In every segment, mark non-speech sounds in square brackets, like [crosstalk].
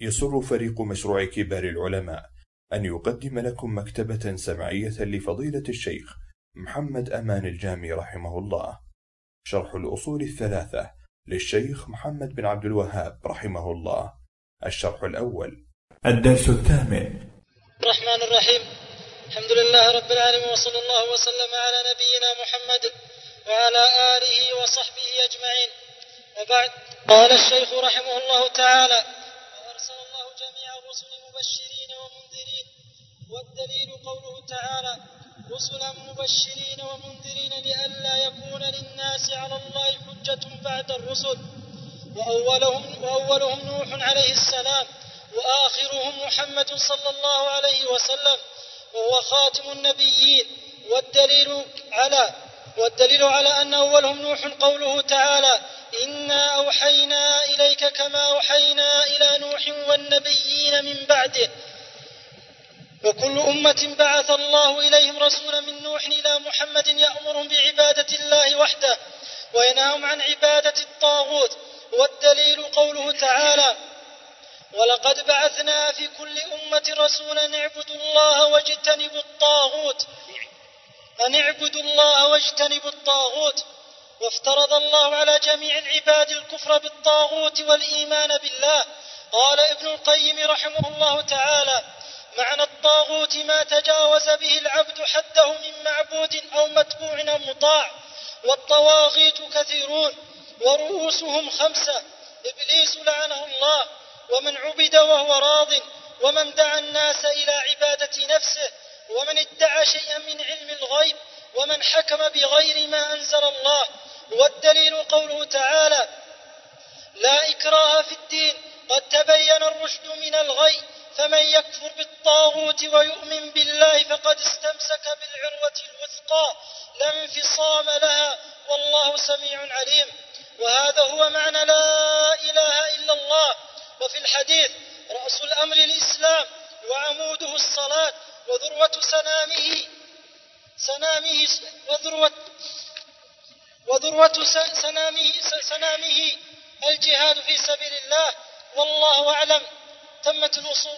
يسر فريق مشروع كبار العلماء أن يقدم لكم مكتبة سمعية لفضيلة الشيخ محمد أمان الجامي رحمه الله. شرح الأصول الثلاثة للشيخ محمد بن عبد الوهاب رحمه الله. الشرح الأول. الدرس الثامن. الرحمن الرحيم. الحمد لله رب العالمين وصلى الله وسلم على نبينا محمد وعلى آله وصحبه أجمعين. وبعد قال الشيخ رحمه الله تعالى الرسل مبشرين ومنذرين والدليل قوله تعالى رسلا مبشرين ومنذرين لئلا يكون للناس على الله حجة بعد الرسل. وأولهم, وأولهم نوح عليه السلام وآخرهم محمد صلى الله عليه وسلم وهو خاتم النبيين. والدليل على والدليل على أن أولهم نوح قوله تعالى إنا أوحينا إليك كما أوحينا إلى نوح والنبيين من بعده. وكل أمة بعث الله إليهم رسولا من نوح إلى محمد يأمرهم بعبادة الله وحده وينهاهم عن عبادة الطاغوت. والدليل قوله تعالى ولقد بعثنا في كل أمة رسولا اعبدوا الله واجتنبوا الطاغوت. أن اعبدوا الله واجتنبوا الطاغوت وافترض الله على جميع العباد الكفر بالطاغوت والإيمان بالله. قال ابن القيم رحمه الله تعالى معنى الطاغوت ما تجاوز به العبد حده من معبود أو متبوع أو مطاع. والطواغيت كثيرون ورؤوسهم خمسة إبليس لعنه الله ومن عبد وهو راض ومن دعا الناس إلى عبادة نفسه ومن ادعى شيئا من علم الغيب ومن حكم بغير ما أنزل الله والدليل قوله تعالى لا إكراه في الدين قد تبين الرشد من الغي فمن يكفر بالطاغوت ويؤمن بالله فقد استمسك بالعروة الوثقى لا انفصام لها والله سميع عليم وهذا هو معنى لا إله إلا الله. وفي الحديث رأس الأمر الإسلام وعموده الصلاة وذروة سنامه سنامه وذروة وذروة سنامه سنامه الجهاد في سبيل الله والله أعلم. تمت الوصول.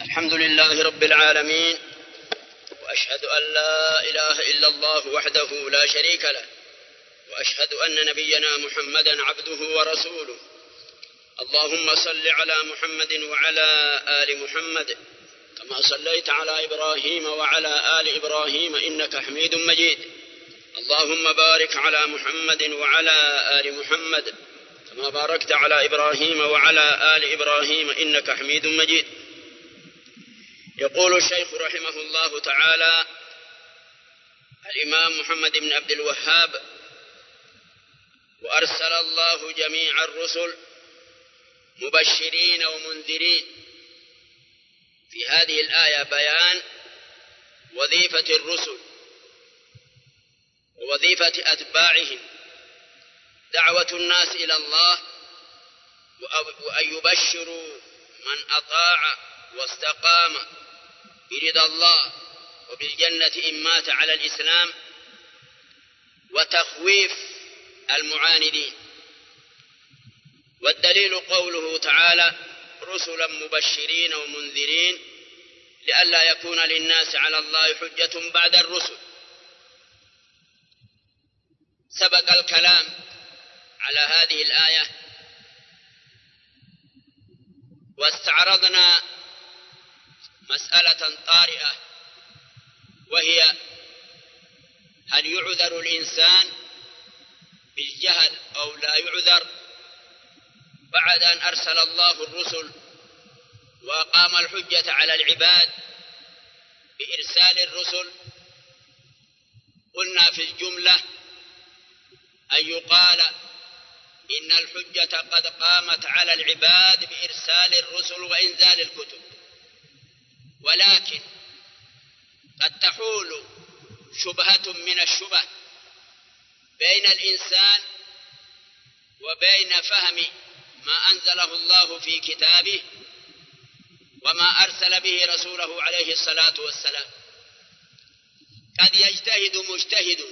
الحمد لله رب العالمين وأشهد أن لا إله إلا الله وحده لا شريك له وأشهد أن نبينا محمدا عبده ورسوله. اللهم صل على محمد وعلى آل محمد كما صليت على إبراهيم وعلى آل إبراهيم إنك حميد مجيد. اللهم بارك على محمد وعلى آل محمد كما باركت على إبراهيم وعلى آل إبراهيم إنك حميد مجيد. يقول الشيخ رحمه الله تعالى الإمام محمد بن عبد الوهاب وأرسل الله جميع الرسل مبشرين ومنذرين. في هذه الآية بيان وظيفة الرسل ووظيفة أتباعهم. دعوة الناس إلى الله وأن يبشروا من أطاع واستقام برضا الله وبالجنة إن مات على الإسلام وتخويف المعاندين. والدليل قوله تعالى رسلا مبشرين ومنذرين لئلا يكون للناس على الله حجة بعد الرسل. سبق الكلام على هذه الآية واستعرضنا مسألة طارئة وهي هل يعذر الإنسان بالجهل أو لا يعذر؟ بعد أن أرسل الله الرسل وأقام الحجة على العباد بإرسال الرسل قلنا في الجملة أن يقال إن الحجة قد قامت على العباد بإرسال الرسل وإنزال الكتب. ولكن قد تحول شبهة من الشبه بين الإنسان وبين فهم ما أنزله الله في كتابه وما أرسل به رسوله عليه الصلاة والسلام. قد يجتهد مجتهد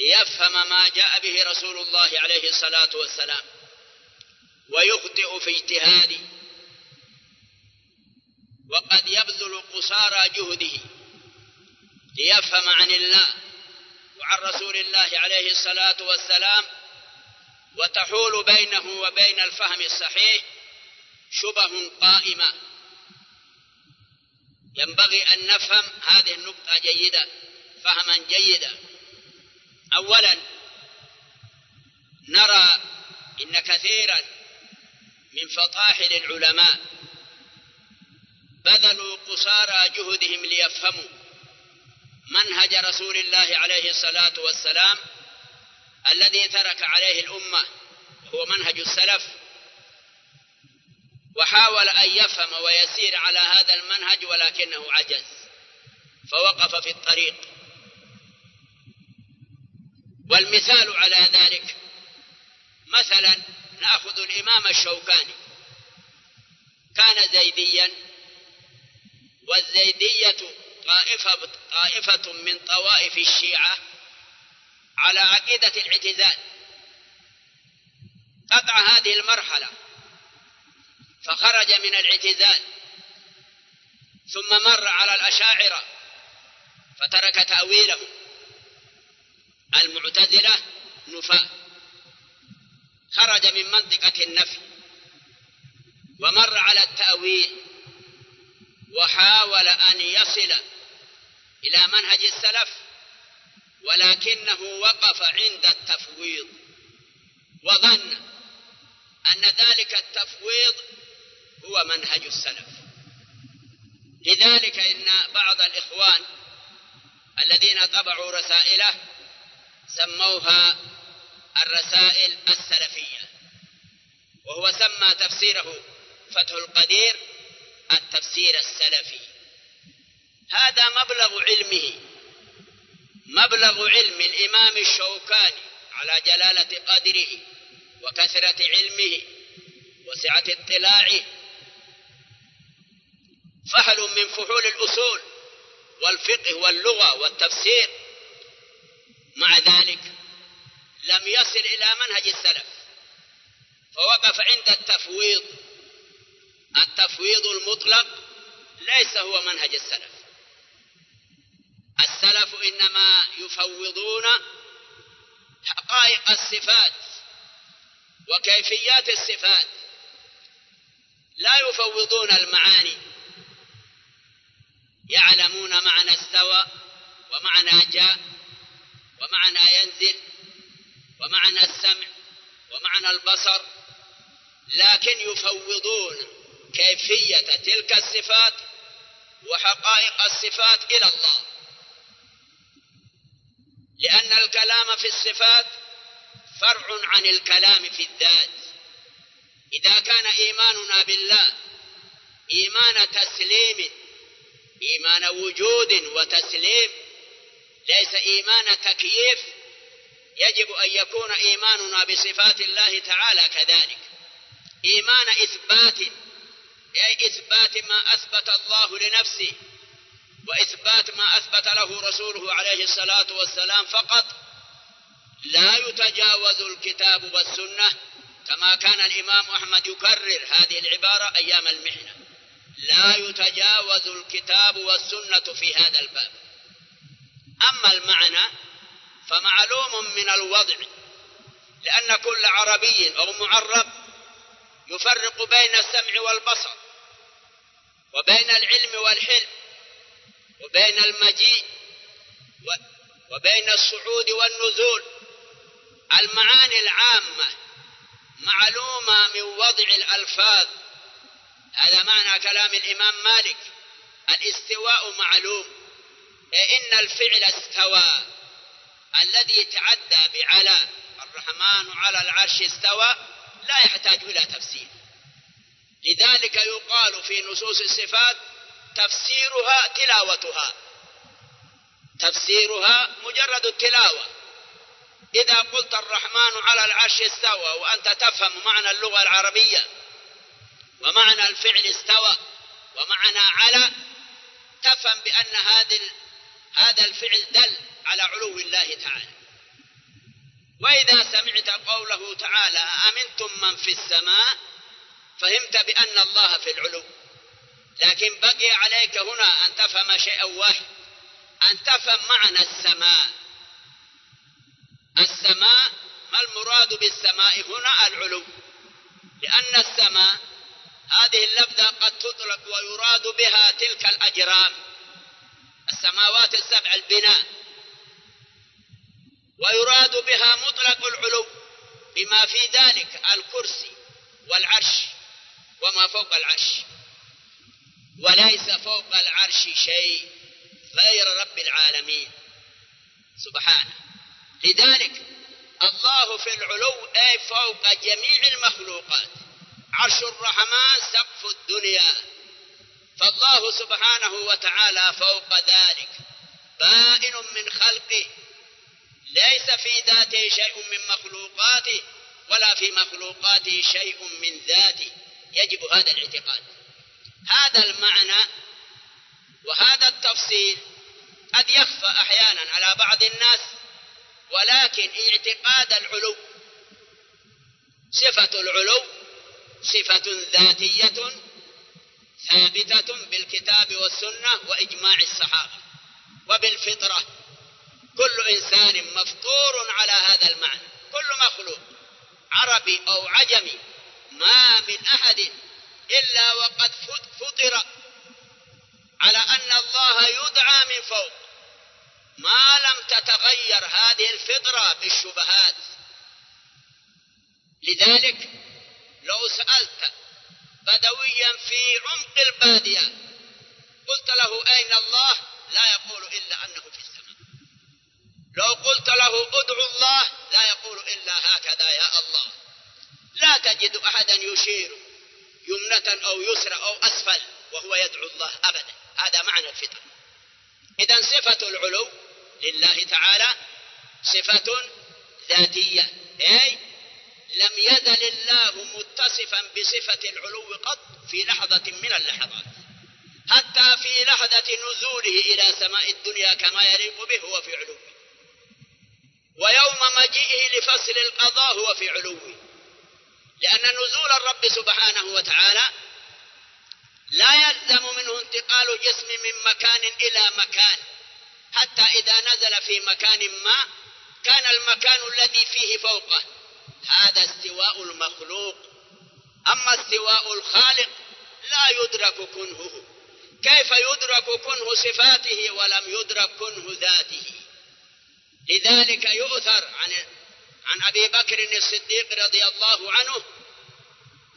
ليفهم ما جاء به رسول الله عليه الصلاة والسلام ويخطئ في اجتهاده. وقد يبذل قصارى جهده ليفهم عن الله وعن رسول الله عليه الصلاة والسلام وتحول بينه وبين الفهم الصحيح شبه قائمة. ينبغي أن نفهم هذه النقطة جيدة فهما جيدا. أولا نرى إن كثيرا من فطاحل العلماء بذلوا قصارى جهدهم ليفهموا منهج رسول الله عليه الصلاة والسلام الذي ترك عليه الأمة هو منهج السلف. وحاول أن يفهم ويسير على هذا المنهج ولكنه عجز فوقف في الطريق. والمثال على ذلك مثلا نأخذ الإمام الشوكاني. كان زيديا والزيدية طائفة, طائفة من طوائف الشيعة على عقيدة الاعتزال. قطع هذه المرحلة. فخرج من الاعتزال. ثم مر على الأشاعرة. فترك تأويله. المعتزلة نفاة خرج من منطقة النفي. ومر على التأويل. وحاول أن يصل إلى منهج السلف. ولكنه وقف عند التفويض. وظن أن ذلك التفويض هو منهج السلف. لذلك إن بعض الإخوان الذين طبعوا رسائله سموها الرسائل السلفية وهو سمى تفسيره فتح القدير التفسير السلفي. هذا مبلغ علمه. مبلغ علم الإمام الشوكاني على جلالة قدره وكثرة علمه وسعة اطلاعه. فهل من فحول الأصول والفقه واللغة والتفسير؟ مع ذلك لم يصل إلى منهج السلف فوقف عند التفويض. التفويض المطلق ليس هو منهج السلف. السلف إنما يفوضون حقائق الصفات وكيفيات الصفات. لا يفوضون المعاني. يعلمون معنى استوى ومعنى جاء ومعنى ينزل ومعنى السمع ومعنى البصر لكن يفوضون كيفية تلك الصفات وحقائق الصفات إلى الله. لأن الكلام في الصفات فرع عن الكلام في الذات. إذا كان إيماننا بالله إيمان تسليم إيمان وجود وتسليم ليس إيمان تكييف يجب أن يكون إيماننا بصفات الله تعالى كذلك. إيمان إثبات أي إثبات ما أثبت الله لنفسه. وإثبات ما أثبت له رسوله عليه الصلاة والسلام فقط لا يتجاوز الكتاب والسنة كما كان الإمام أحمد يكرر هذه العبارة أيام المحنة. لا يتجاوز الكتاب والسنة في هذا الباب. أما المعنى فمعلوم من الوضع لأن كل عربي أو معرب يفرق بين السمع والبصر وبين العلم والحلم. وبين المجيء وبين الصعود والنزول. المعاني العامة معلومة من وضع الألفاظ. هذا معنى كلام الإمام مالك. الاستواء معلوم. إن الفعل استوى. الذي تعدى بعلى الرحمن على العرش استوى. لا يحتاج إلى تفسير. لذلك يقال في نصوص الصفات تفسيرها تلاوتها. تفسيرها مجرد التلاوة. إذا قلت الرحمن على العرش استوى وأنت تفهم معنى اللغة العربية ومعنى الفعل استوى ومعنى على تفهم بأن هذا هذا الفعل دل على علو الله تعالى. وإذا سمعت قوله تعالى أمنتم من في السماء؟ فهمت بأن الله في العلو. لكن بقي عليك هنا أن تفهم شيئا واحد. أن تفهم معنى السماء. السماء ما المراد بالسماء هنا؟ العلو. لأن السماء هذه اللفظة قد تطلق ويراد بها تلك الأجرام. السماوات السبع البناء. ويراد بها مطلق العلو بما في ذلك الكرسي والعرش وما فوق العرش. وليس فوق العرش شيء غير رب العالمين. سبحانه. لذلك الله في العلو أي فوق جميع المخلوقات. عرش الرحمن سقف الدنيا. فالله سبحانه وتعالى فوق ذلك. بائن من خلقه. ليس في ذاته شيء من مخلوقاته ولا في مخلوقاته شيء من ذاته. يجب هذا الاعتقاد. هذا المعنى وهذا التفصيل قد يخفى أحيانا على بعض الناس ولكن اعتقاد العلو صفة العلو صفة ذاتية ثابتة بالكتاب والسنة وإجماع الصحابة وبالفطرة. كل إنسان مفطور على هذا المعنى كل مخلوق عربي أو عجمي ما من أحد إلا وقد فطر على أن الله يدعى من فوق. ما لم تتغير هذه الفطرة بالشبهات. لذلك لو سألت بدويا في عمق البادية قلت له أين الله؟ لا يقول إلا أنه في السماء. لو قلت له ادعو الله لا يقول إلا هكذا يا الله. لا تجد أحدا يشير يمنة أو يسرى أو أسفل وهو يدعو الله أبدا. هذا معنى الفطرة إذا صفة العلو لله تعالى صفة ذاتية. أي؟ لم يزل الله متصفا بصفة العلو قط في لحظة من اللحظات. حتى في لحظة نزوله إلى سماء الدنيا كما يليق به هو في علوه. ويوم مجيئه لفصل القضاء هو في علوه. لأن نزول الرب سبحانه وتعالى لا يلزم منه انتقال جسم من مكان إلى مكان. حتى إذا نزل في مكان ما كان المكان الذي فيه فوقه. هذا استواء المخلوق. أما استواء الخالق لا يدرك كنهه. كيف يدرك كنه صفاته ولم يدرك كنه ذاته؟ لذلك يؤثر عن عن أبي بكر الصديق رضي الله عنه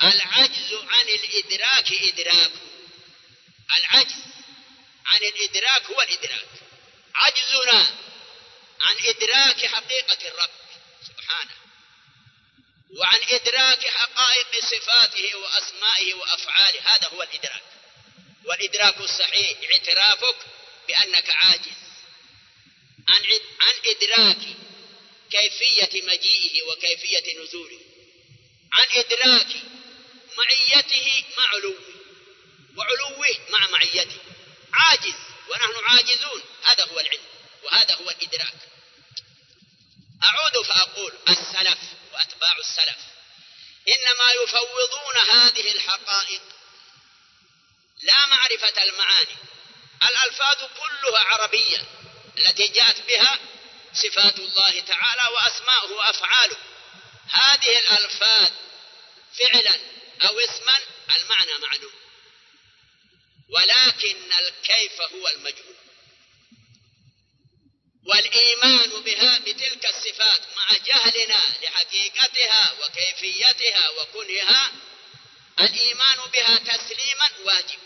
العجز عن الإدراك إدراك. العجز عن الإدراك هو الإدراك. عجزنا عن إدراك حقيقة الرب سبحانه وعن إدراك حقائق صفاته وأسمائه وأفعاله. هذا هو الإدراك. والإدراك الصحيح اعترافك بأنك عاجز. عن عن إدراك كيفية مجيئه وكيفية نزوله. عن إدراك معيته مع علوه وعلوه مع معيته. عاجز ونحن عاجزون. هذا هو العلم وهذا هو الإدراك. أعود فأقول السلف وأتباع السلف. إنما يفوضون هذه الحقائق. لا معرفة المعاني. الألفاظ كلها عربية التي جاءت بها صفات الله تعالى وأسماؤه وأفعاله. هذه الألفاظ فعلا أو اسما المعنى معلوم. ولكن الكيف هو المجهول. والإيمان بها بتلك الصفات مع جهلنا لحقيقتها وكيفيتها وكنها الإيمان بها تسليما واجب.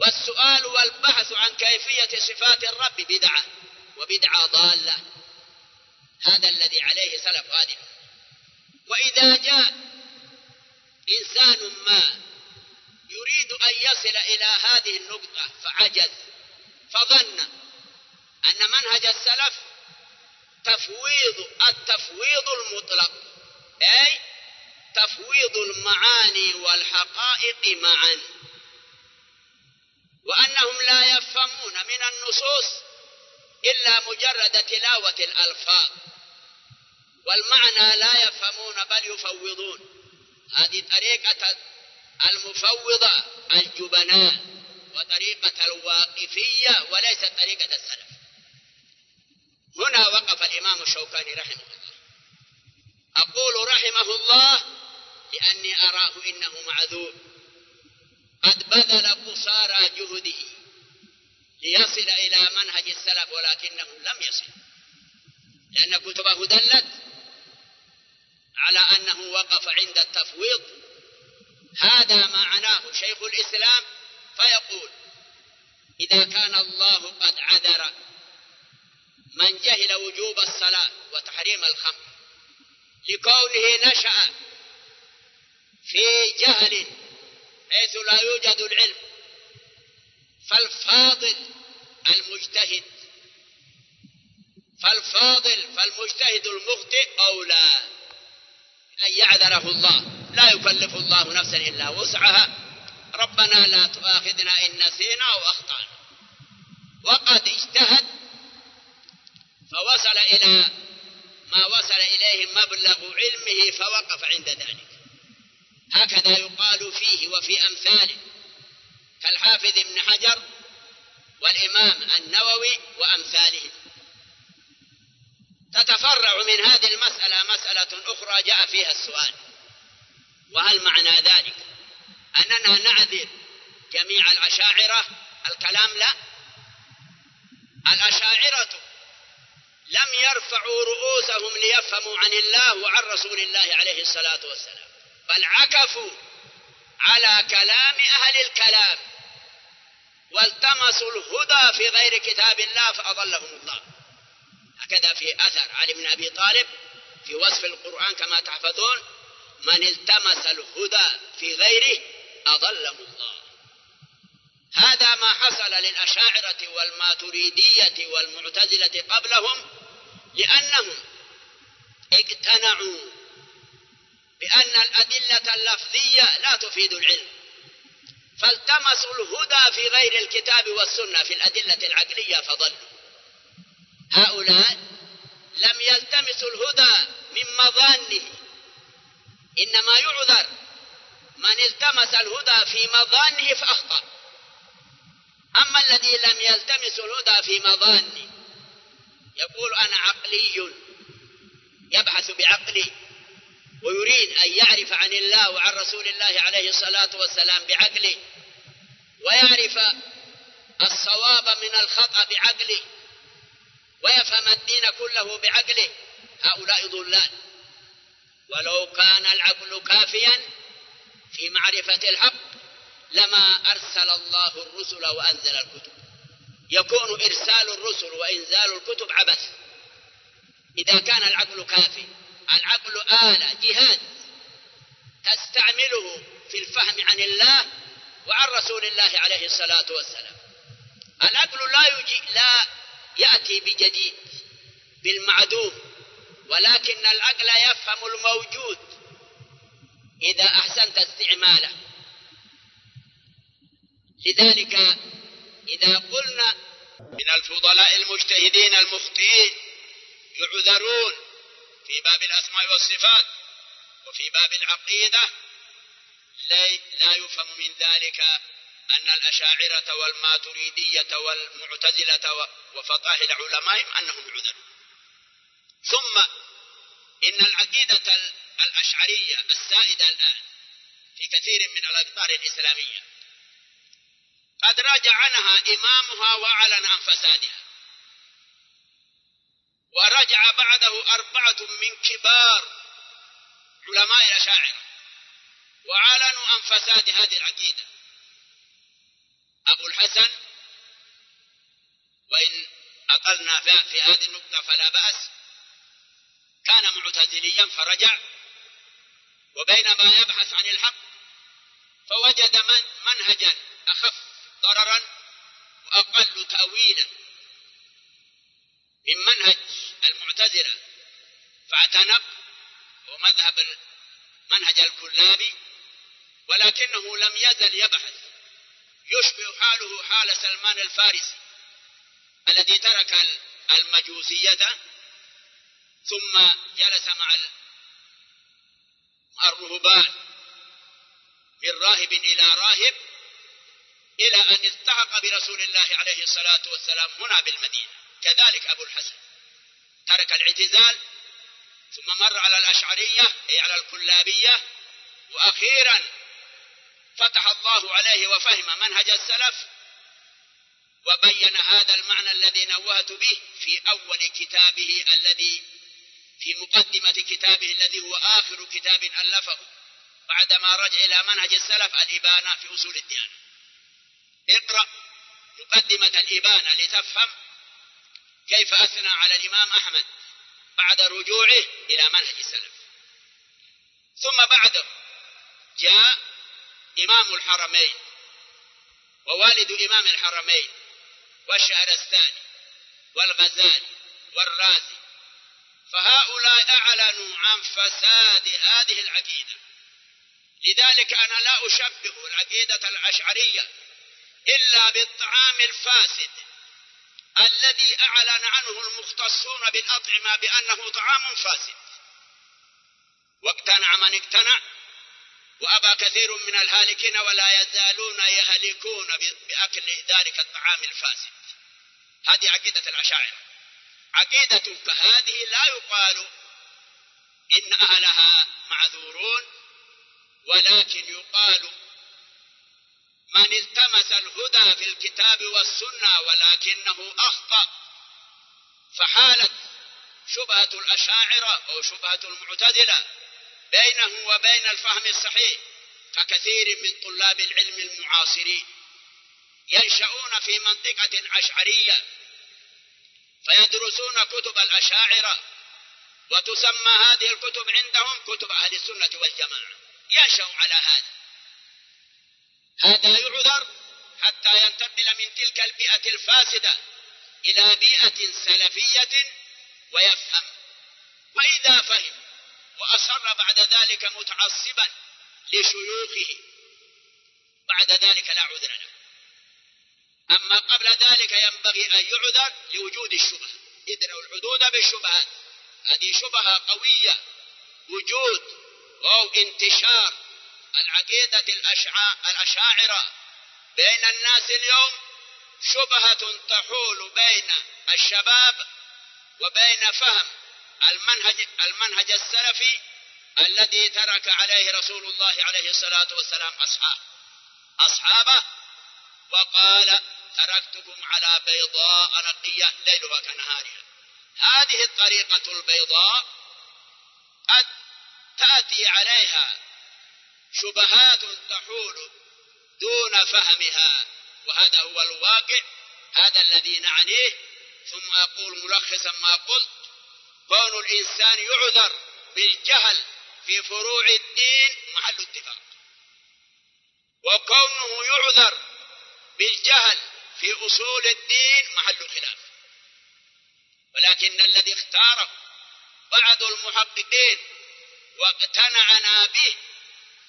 والسؤال والبحث عن كيفية صفات الرب بدعة وبدعة ضالة. هذا الذي عليه سلف هذه وإذا جاء إنسان ما يريد أن يصل إلى هذه النقطة فعجز فظن أن منهج السلف تفويض التفويض المطلق. أي تفويض المعاني والحقائق معا. وأنهم لا يفهمون من النصوص إلا مجرد تلاوة الألفاظ. والمعنى لا يفهمون بل يفوضون. هذه طريقة المفوضة الجبناء وطريقة الواقفية وليست طريقة السلف. هنا وقف الإمام الشوكاني رحمه الله. أقول رحمه الله لأني أراه إنه معذور. قد بذل قصارى جهده. ليصل إلى منهج السلف ولكنه لم يصل. لأن كتبه دلت على أنه وقف عند التفويض. هذا معناه شيخ الإسلام فيقول إذا كان الله قد عذر من جهل وجوب الصلاة وتحريم الخمر لكونه نشأ في جهل حيث لا يوجد العلم فالفاضل المجتهد. فالفاضل فالمجتهد المخطئ أولى أن يعذره الله. لا يكلف الله نفسا إلا وسعها. ربنا لا تؤاخذنا إن نسينا أو أخطأنا. وقد اجتهد فوصل إلى ما وصل إليه مبلغ علمه فوقف عند ذلك. هكذا يقال فيه وفي أمثاله. كالحافظ ابن حجر والإمام النووي وأمثالهم تتفرع من هذه المسألة مسألة أخرى جاء فيها السؤال وهل معنى ذلك؟ أننا نعذر جميع الأشاعرة؟ الكلام لا. الأشاعرة لم يرفعوا رؤوسهم ليفهموا عن الله وعن رسول الله عليه الصلاة والسلام بل عكفوا على كلام أهل الكلام والتمسوا الهدى في غير كتاب الله فأضلهم الله. هكذا في أثر علي بن أبي طالب في وصف القرآن كما تحفظون من التمس الهدى في غيره أضله الله. هذا ما حصل للأشاعرة والماتريدية والمعتزلة قبلهم لأنهم اقتنعوا بأن الأدلة اللفظية لا تفيد العلم. فالتمسوا الهدى في غير الكتاب والسنة في الأدلة العقلية فضلوا هؤلاء لم يلتمسوا الهدى من مظانه. إنما يعذر من التمس الهدى في مظانه فأخطأ. أما الذي لم يلتمس الهدى في مظانه يقول أنا عقلي يبحث بعقلي. ويريد أن يعرف عن الله وعن رسول الله عليه الصلاة والسلام بعقله ويعرف الصواب من الخطأ بعقله ويفهم الدين كله بعقله. هؤلاء ضلال. ولو كان العقل كافيا في معرفة الحق لما أرسل الله الرسل وأنزل الكتب. يكون إرسال الرسل وإنزال الكتب عبث. إذا كان العقل كافي العقل آلة جهاز تستعمله في الفهم عن الله وعن رسول الله عليه الصلاة والسلام. العقل لا يجي لا يأتي بجديد بالمعدوم ولكن العقل يفهم الموجود إذا أحسنت استعماله. لذلك إذا قلنا من الفضلاء المجتهدين المخطئين يعذرون في باب الأسماء والصفات وفي باب العقيدة لا يفهم من ذلك أن الأشاعرة والماتريدية والمعتزلة وفقاه العلماء أنهم يعذرون ثم إن العقيدة الأشعرية السائدة الآن في كثير من الأقطار الإسلامية قد راجع عنها إمامها وأعلن عن فسادها. ورجع بعده أربعة من كبار علماء الأشاعرة وأعلنوا عن فساد هذه العقيدة. أبو الحسن وإن أقلنا في هذه النقطة فلا بأس. كان معتزليا فرجع وبينما يبحث عن الحق فوجد من منهجا أخف ضررا وأقل تأويلا من منهج المعتزلة فاعتنق ومذهب منهج الكلابي ولكنه لم يزل يبحث. يشبه حاله حال سلمان الفارسي الذي ترك المجوسية ثم جلس مع الرهبان من راهب إلى راهب إلى أن التحق برسول الله عليه الصلاة والسلام هنا بالمدينة كذلك أبو الحسن. ترك الاعتزال ثم مر على الأشعرية أي على الكلابية وأخيرا فتح الله عليه وفهم منهج السلف وبين هذا المعنى الذي نوهت به في أول كتابه الذي في مقدمة كتابه الذي هو آخر كتاب ألفه بعدما رجع إلى منهج السلف الإبانة في أصول الديانة اقرأ مقدمة الإبانة لتفهم كيف أثنى على الإمام أحمد بعد رجوعه إلى منهج السلف. ثم بعده جاء إمام الحرمين ووالد إمام الحرمين والشهرستاني والغزالي والرازي. فهؤلاء أعلنوا عن فساد هذه العقيدة. لذلك أنا لا أشبه العقيدة الأشعرية إلا بالطعام الفاسد. الذي أعلن عنه المختصون بالأطعمة بأنه طعام فاسد. واقتنع من اقتنع وأبى كثير من الهالكين ولا يزالون يهلكون بأكل ذلك الطعام الفاسد. هذه عقيدة الأشاعرة عقيدة كهذه لا يقال إن أهلها معذورون ولكن يقال من التمس الهدى في الكتاب والسنة ولكنه أخطأ فحالت شبهة الأشاعرة أو شبهة المعتزلة بينه وبين الفهم الصحيح ككثير من طلاب العلم المعاصرين ينشؤون في منطقة أشعرية فيدرسون كتب الأشاعرة وتسمى هذه الكتب عندهم كتب أهل السنة والجماعة. ينشأ على هذا. هذا يعذر حتى ينتقل من تلك البيئة الفاسدة إلى بيئة سلفية ويفهم. وإذا فهم وأصر بعد ذلك متعصبا لشيوخه بعد ذلك لا عذر له. أما قبل ذلك ينبغي أن يعذر لوجود الشبهة. ادروا الحدود بالشبهات هذه شبهة قوية وجود أو انتشار العقيدة الأشاعرة. بين الناس اليوم شبهة تحول بين الشباب وبين فهم المنهج المنهج السلفي الذي ترك عليه رسول الله عليه الصلاة والسلام أصحاب أصحابه وقال تركتكم على بيضاء نقية ليلها كنهارها. هذه الطريقة البيضاء قد تأتي عليها شبهات تحول دون فهمها. وهذا هو الواقع. هذا الذي نعنيه. ثم أقول ملخصا ما قلت. كون الإنسان يعذر بالجهل في فروع الدين محل اتفاق. وكونه يعذر بالجهل في أصول الدين محل خلاف. ولكن الذي اختاره بعض المحققين واقتنعنا به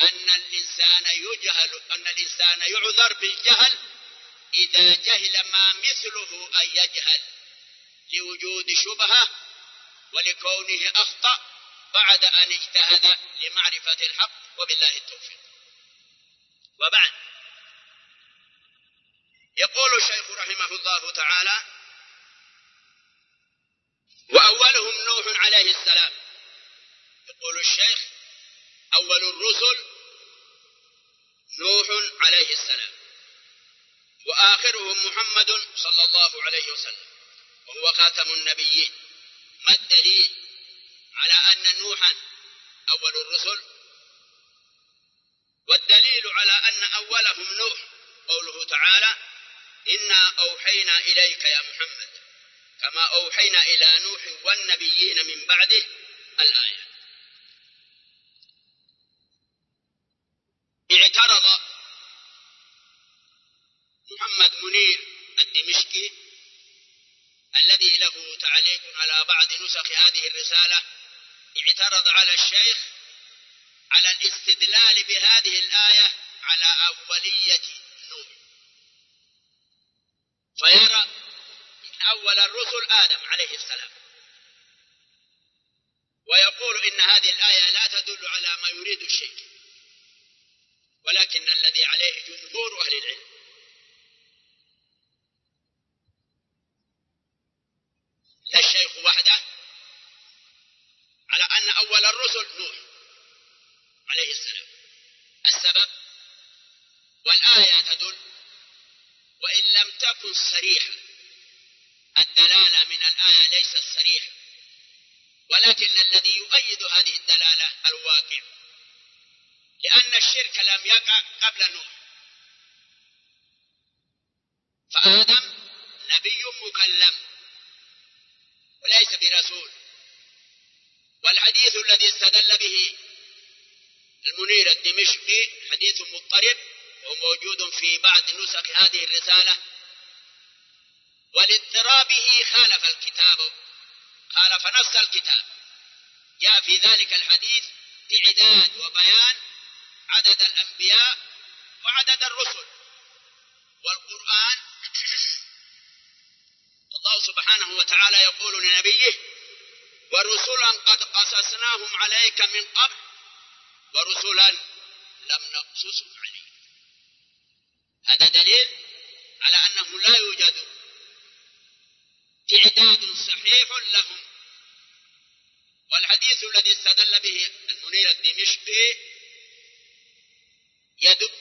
أن الإنسان يجهل أن الإنسان يعذر بالجهل. إذا جهل ما مثله أن يجهل. لوجود شبهة ولكونه أخطأ بعد أن اجتهد لمعرفة الحق وبالله التوفيق. وبعد. يقول الشيخ رحمه الله تعالى وأولهم نوح عليه السلام. يقول الشيخ أول الرسل نوح عليه السلام. وآخرهم محمد صلى الله عليه وسلم. وهو خاتم النبيين. ما الدليل على أن نوحا أول الرسل؟ والدليل على أن أولهم نوح قوله تعالى إنا أوحينا إليك يا محمد. كما أوحينا إلى نوح والنبيين من بعده الآية. اعترض محمد منير الدمشقي الذي له تعليق على بعض نسخ هذه الرسالة اعترض على الشيخ على الاستدلال بهذه الآية على أولية نوح فيرى إن أول الرسل آدم عليه السلام. إن هذه الآية لا تدل على ما يريد الشيخ. ولكن الذي عليه جمهور أهل العلم. لا الشيخ وحده على أن أول الرسل نوح عليه السلام. السبب؟ والآية تدل وإن لم تكن صريحة. الدلالة من الآية ليست صريحة. ولكن الذي يؤيد هذه الدلالة الواقع. لأن الشرك لم يقع قبل نوح. فآدم نبي مكلم وليس برسول. والحديث الذي استدل به المنير الدمشقي حديث مضطرب وموجود في بعض نسخ هذه الرسالة. ولاضطرابه خالف الكتاب خالف نص الكتاب. جاء في ذلك الحديث إعداد وبيان عدد الأنبياء وعدد الرسل. والقرآن [clears throat] الله سبحانه وتعالى يقول لنبيه ورسلا قد قصصناهم عليك من قبل ورسلا لم نقصصهم عليك. هذا دليل على أنه لا يوجد تعداد صحيح لهم. والحديث الذي استدل به المنير الدمشقي يعدد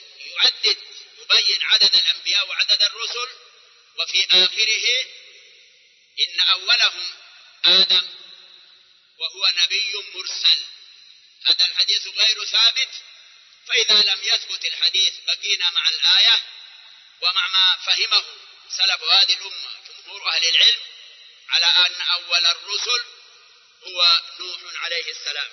يبين عدد الأنبياء وعدد الرسل وفي آخره إن أولهم آدم وهو نبي مرسل. هذا الحديث غير ثابت فإذا لم يثبت الحديث بقينا مع الآية ومع ما فهمه سلف هذه الأمة جمهور أهل العلم على أن أول الرسل هو نوح عليه السلام.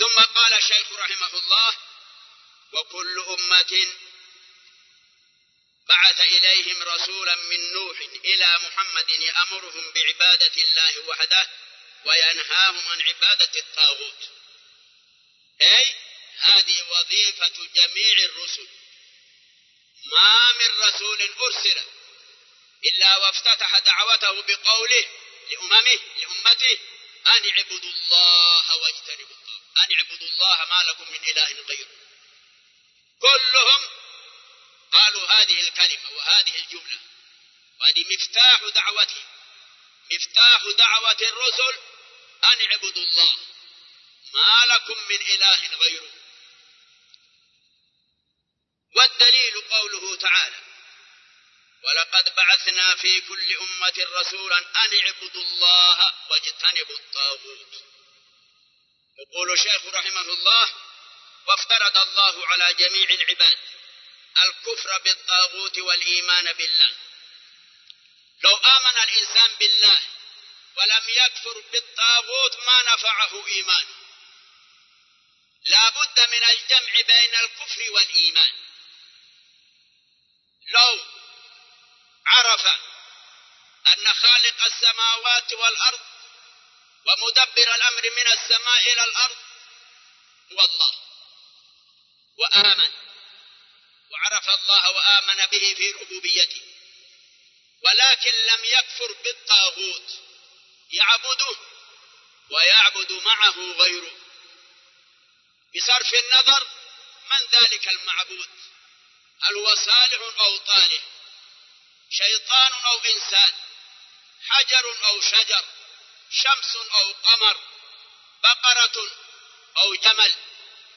ثم قال الشيخ رحمه الله وكل أمة بعث إليهم رسولا من نوح إلى محمد يأمرهم بعبادة الله وحده وينهاهم عن عبادة الطاغوت. أي هذه وظيفة جميع الرسل. ما من رسول أرسل إلا وافتتح دعوته بقوله لأممه لأمته أن اعبدوا الله واجتنبوا أن اعبدوا الله ما لكم من إله غيره. كلهم قالوا هذه الكلمة وهذه الجملة. وهذه مفتاح دعوته مفتاح دعوة الرسل أن اعبدوا الله ما لكم من إله غيره. والدليل قوله تعالى ولقد بعثنا في كل أمة رسولا أن اعبدوا الله واجتنبوا الطاغوت. يقول الشيخ رحمه الله وافترض الله على جميع العباد الكفر بالطاغوت والإيمان بالله. لو آمن الإنسان بالله ولم يكفر بالطاغوت ما نفعه إيمان. لا بد من الجمع بين الكفر والإيمان. لو عرف أن خالق السماوات والأرض ومدبر الأمر من السماء إلى الأرض. هو الله. وآمن. وعرف الله وآمن به في ربوبيته. ولكن لم يكفر بالطاغوت. يعبده ويعبد معه غيره. بصرف النظر من ذلك المعبود؟ هل هو صالح أو طالح؟ شيطان أو إنسان؟ حجر أو شجر؟ شمس أو قمر بقرة أو جمل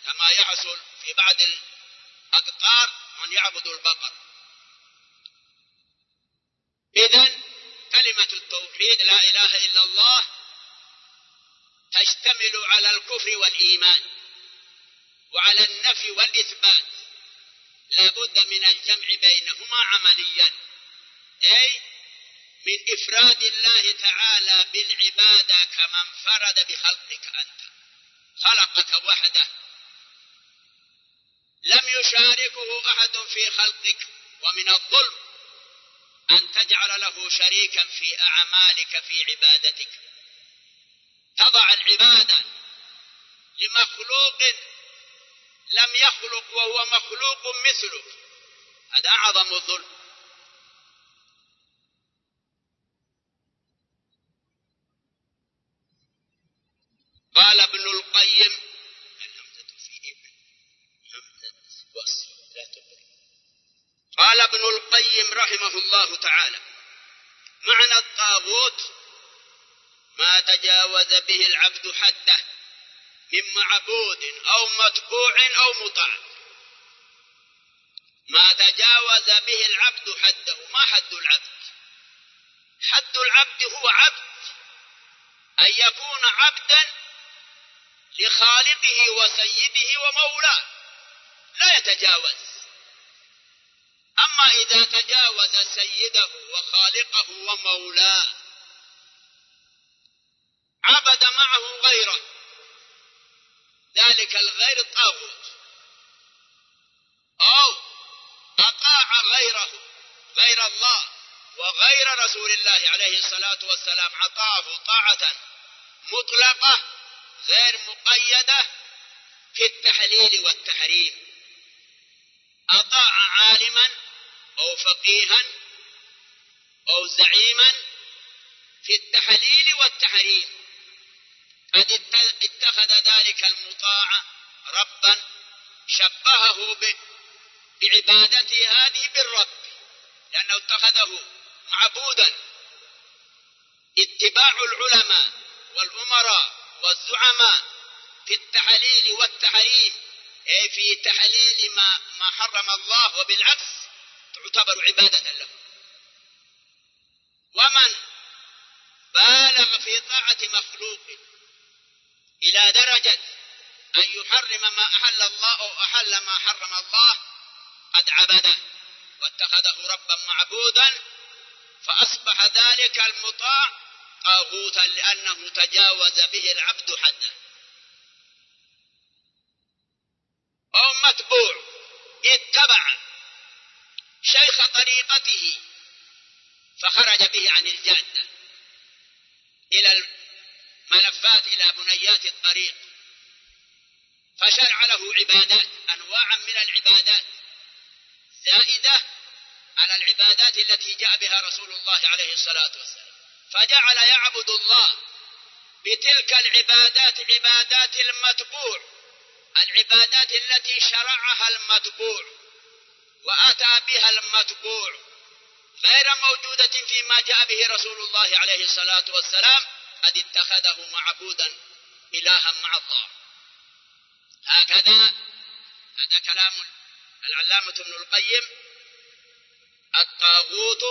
كما يحصل في بعض الأقطار من يعبد البقر. إذا كلمة التوحيد لا إله إلا الله تشتمل على الكفر والإيمان وعلى النفي والإثبات. لا بد من الجمع بينهما عمليا. أي من إفراد الله تعالى بالعبادة كما انفرد بخلقك أنت. خلقك وحده. لم يشاركه أحد في خلقك ومن الظلم أن تجعل له شريكا في أعمالك في عبادتك. تضع العبادة لمخلوق لم يخلق وهو مخلوق مثلك. هذا أعظم الظلم. ابن القيم الهمزة في ابن همزة وصل لا قال ابن القيم رحمه الله تعالى معنى الطاغوت ما تجاوز به العبد حده من معبود أو متبوع أو مطاع. ما تجاوز به العبد حده ما حد العبد. حد العبد هو عبد. أن يكون عبدا لخالقه وسيده ومولاه. لا يتجاوز. أما إذا تجاوز سيده وخالقه ومولاه عبد معه غيره. ذلك الغير الطاغوت. أو أطاع غيره غير الله وغير رسول الله عليه الصلاة والسلام أطاعه طاعة مطلقة غير مقيدة في التحليل والتحريم. أطاع عالما أو فقيها أو زعيما في التحليل والتحريم. قد اتخذ ذلك المطاع ربا شبهه بعبادته هذه بالرب لأنه اتخذه معبودا. اتباع العلماء والأمراء والزعماء في التحليل والتحريم. أي في تحليل ما, ما حرم الله وبالعكس تعتبر عبادة له. ومن بالغ في طاعة مخلوق إلى درجة أن يحرم ما أحل الله أو أحل ما حرم الله قد عبده واتخذه ربا معبودا فأصبح ذلك المطاع طاغوتا لأنه تجاوز به العبد حده. أو متبوع اتبع شيخ طريقته فخرج به عن الجادة إلى الملفات إلى بنيات الطريق. فشرع له عبادات أنواعا من العبادات. زائدة على العبادات التي جاء بها رسول الله عليه الصلاة والسلام. فجعل يعبد الله بتلك العبادات عبادات المتبوع العبادات التي شرعها المتبوع وأتى بها المتبوع غير موجودة فيما جاء به رسول الله عليه الصلاة والسلام قد اتخذه معبودا إلها مع الله. هكذا هذا كلام العلامة ابن القيم الطاغوت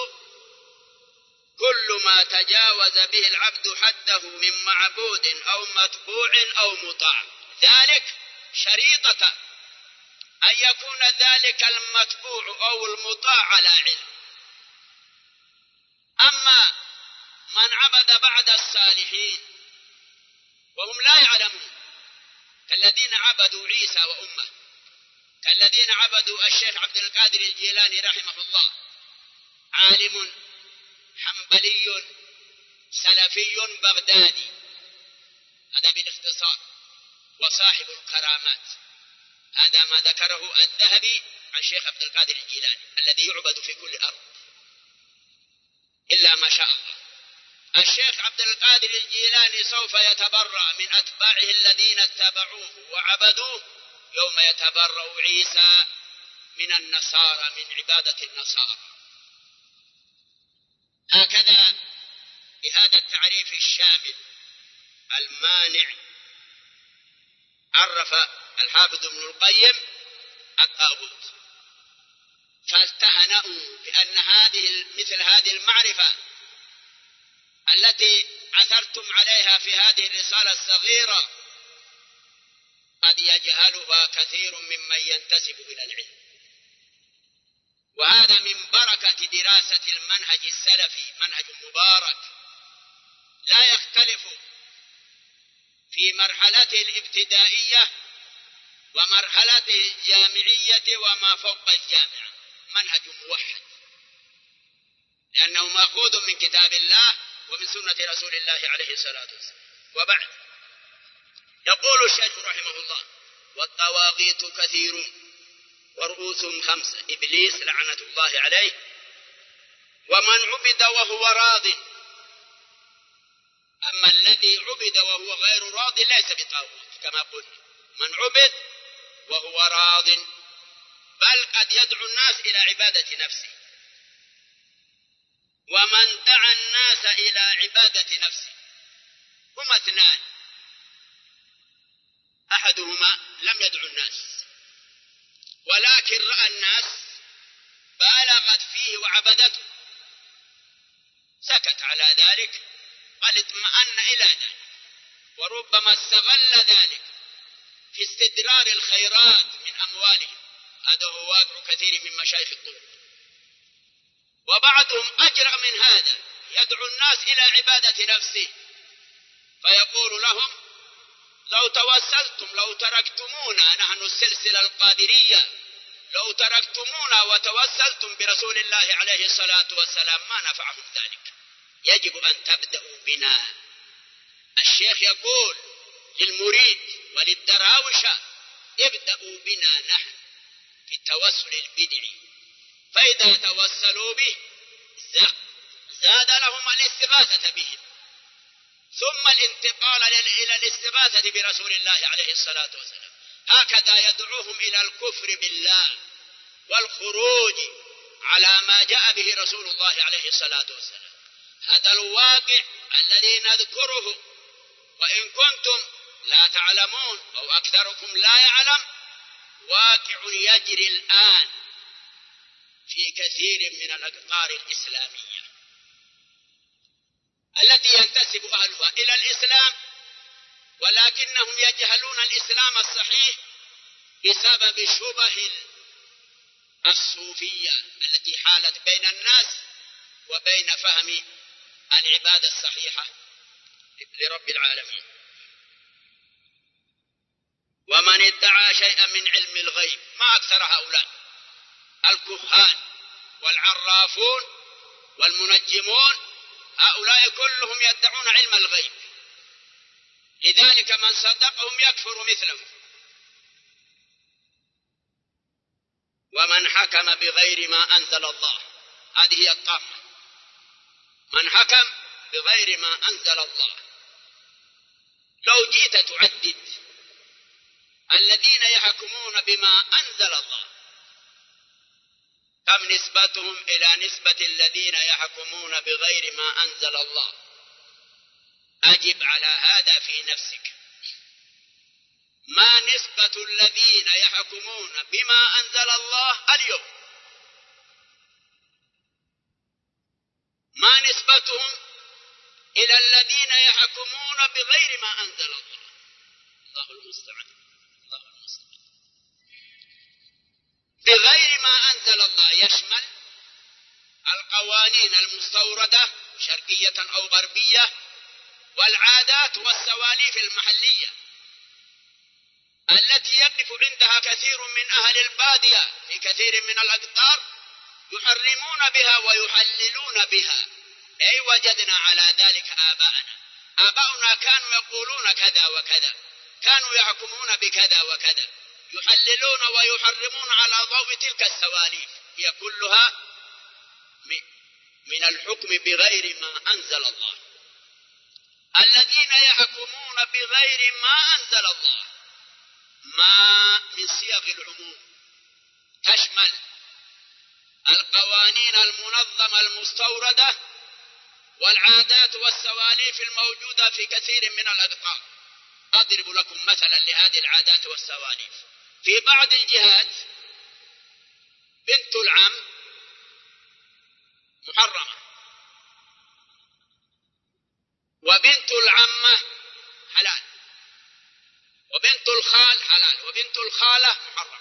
كل ما تجاوز به العبد حده من معبود أو متبوع أو مطاع. ذلك شريطة أن يكون ذلك المتبوع أو المطاع على علم. أما من عبد بعد الصالحين وهم لا يعلمون كالذين عبدوا عيسى وأمه كالذين عبدوا الشيخ عبد القادر الجيلاني رحمه الله عالم حنبلي سلفي بغدادي. هذا بالاختصار وصاحب الكرامات. هذا ما ذكره الذهبي عن شيخ عبد القادر الجيلاني الذي يعبد في كل أرض. إلا ما شاء الله. الشيخ عبد القادر الجيلاني سوف يتبرأ من أتباعه الذين اتبعوه وعبدوه يوم يتبرأ عيسى من النصارى من عبادة النصارى. هكذا بهذا التعريف الشامل المانع. عرف الحافظ ابن القيم الطاغوت. فاستهنأوا بأن هذه مثل هذه المعرفة التي عثرتم عليها في هذه الرسالة الصغيرة قد يجهلها كثير ممن ينتسب إلى العلم. وهذا من بركة دراسة المنهج السلفي منهج مبارك. لا يختلف في مرحلته الابتدائية ومرحلته الجامعية وما فوق الجامعة. منهج موحد. لأنه مأخوذ من كتاب الله ومن سنة رسول الله عليه الصلاة والسلام. وبعد. يقول الشيخ رحمه الله والطواغيت كثيرون ورؤوسهم خمسة. إبليس لعنة الله عليه. ومن عبد وهو راض. أما الذي عبد وهو غير راض ليس بطاغوت كما قلنا. من عبد وهو راض. بل قد يدعو الناس إلى عبادة نفسه. ومن دعا الناس إلى عبادة نفسه. هما اثنان. أحدهما لم يدعو الناس. ولكن رأى الناس بالغت فيه وعبدته. سكت على ذلك قد اطمأن إلى ذلك. وربما استغل ذلك في استدرار الخيرات من أموالهم. هذا هو واقع كثير من مشايخ الطرق. وبعضهم أجرأ من هذا يدعو الناس إلى عبادة نفسه. فيقول لهم لو توسلتم لو تركتمونا نحن السلسلة القادرية. لو تركتمونا وتوسلتم برسول الله عليه الصلاة والسلام ما نفعهم ذلك. يجب أن تبدأوا بنا. الشيخ يقول للمريد وللدراوشة ابدأوا بنا نحن في التوسل البدعي فإذا توسلوا به زاد لهم الاستغاثة بهم. ثم الانتقال إلى الاستغاثة برسول الله عليه الصلاة والسلام. هكذا يدعوهم إلى الكفر بالله والخروج على ما جاء به رسول الله عليه الصلاة والسلام. هذا الواقع الذي نذكره وإن كنتم لا تعلمون أو أكثركم لا يعلم واقع يجري الآن في كثير من الأقطار الإسلامية. التي ينتسب أهلها إلى الإسلام ولكنهم يجهلون الإسلام الصحيح بسبب شبه الصوفية التي حالت بين الناس وبين فهم العبادة الصحيحة لرب العالمين. ومن ادعى شيئا من علم الغيب ما أكثر هؤلاء؟ الكهان والعرافون والمنجمون هؤلاء كلهم يدعون علم الغيب. لذلك من صدقهم يكفر مثلهم ومن حكم بغير ما أنزل الله. هذه هي الطامة من حكم بغير ما أنزل الله. لو جيت تعدد. الذين يحكمون بما أنزل الله. كم نسبتهم إلى نسبة الذين يحكمون بغير ما أنزل الله؟ أجب على هذا في نفسك. ما نسبة الذين يحكمون بما أنزل الله اليوم؟ ما نسبتهم إلى الذين يحكمون بغير ما أنزل الله؟ الله المستعان. بغير ما أنزل الله يشمل القوانين المستوردة شرقية أو غربية والعادات والسواليف المحلية التي يقف عندها كثير من أهل البادية في كثير من الأقطار يحرمون بها ويحللون بها. أي وجدنا على ذلك آباءنا. آباؤنا كانوا يقولون كذا وكذا. كانوا يحكمون بكذا وكذا. يحللون ويحرمون على ضوء تلك السواليف هي كلها من الحكم بغير ما أنزل الله. الذين يحكمون بغير ما أنزل الله. ما من صيغ العموم. تشمل القوانين المنظمة المستوردة والعادات والسواليف الموجودة في كثير من الأقطار أضرب لكم مثلا لهذه العادات والسواليف. في بعض الجهات بنت العم محرمة. وبنت العمة حلال. وبنت الخال حلال. وبنت الخالة محرمة.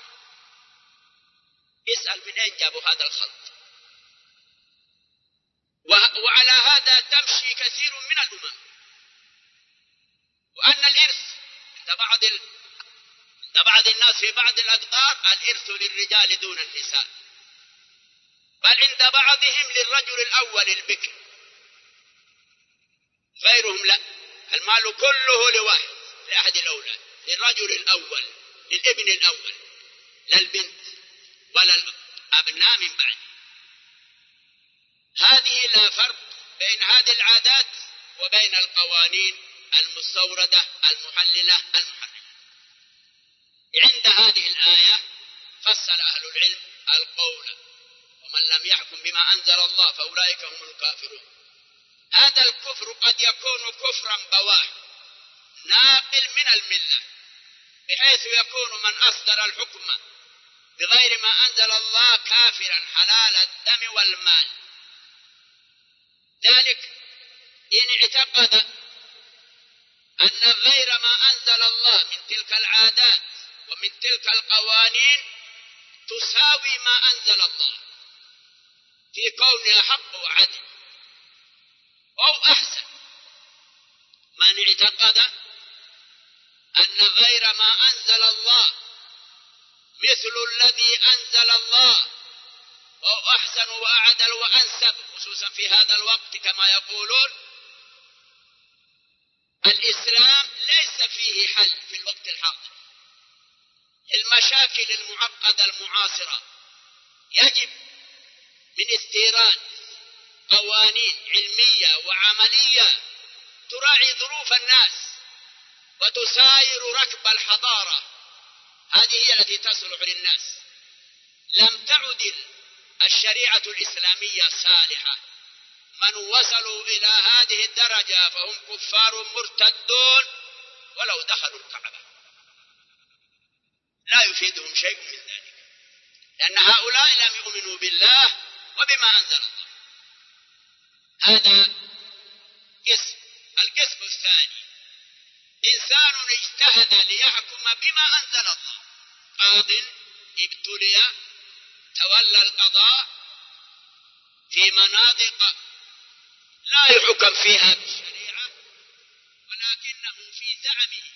اسأل من أين جابوا هذا الخلط؟ وعلى هذا تمشي كثير من الأمم. وأن الإرث عند بعض ال... عند بعض الناس في بعض الأقطار الإرث للرجال دون النساء. بل عند بعضهم للرجل الأول البكر. غيرهم لا. المال كله لواحد لأحد الأولاد. للرجل الأول للابن الأول. لا البنت ولا الأبناء من بعد. هذه لا فرق بين هذه العادات وبين القوانين المستوردة المحللة المحرمة عند هذه الآية فصل أهل العلم القول ومن لم يحكم بما أنزل الله فأولئك هم الكافرون. هذا الكفر قد يكون كفرا بواه ناقل من الملة بحيث يكون من أصدر الحكم بغير ما أنزل الله كافرا حلال الدم والمال. ذلك إن اعتقد أن غير ما أنزل الله من تلك العادات ومن تلك القوانين تساوي ما أنزل الله. في كونها حق وعدل. أو أحسن. من اعتقد أن غير ما أنزل الله مثل الذي أنزل الله. أو أحسن وأعدل وأنسب خصوصا في هذا الوقت كما يقولون. الإسلام ليس فيه حل في الوقت الحاضر. المشاكل المعقدة المعاصرة. يجب من استيراد قوانين علمية وعملية تراعي ظروف الناس وتساير ركب الحضارة. هذه هي التي تصلح للناس. لم تعد الشريعة الإسلامية صالحة. من وصلوا إلى هذه الدرجة فهم كفار مرتدون ولو دخلوا الكعبة. لا يفيدهم شيء من ذلك. لأن هؤلاء لم يؤمنوا بالله وبما أنزل الله. هذا قسم. القسم الثاني. إنسان اجتهد ليحكم بما أنزل الله. قاض ابتلي تولى القضاء في مناطق لا يحكم فيها بالشريعة ولكنه في زعمه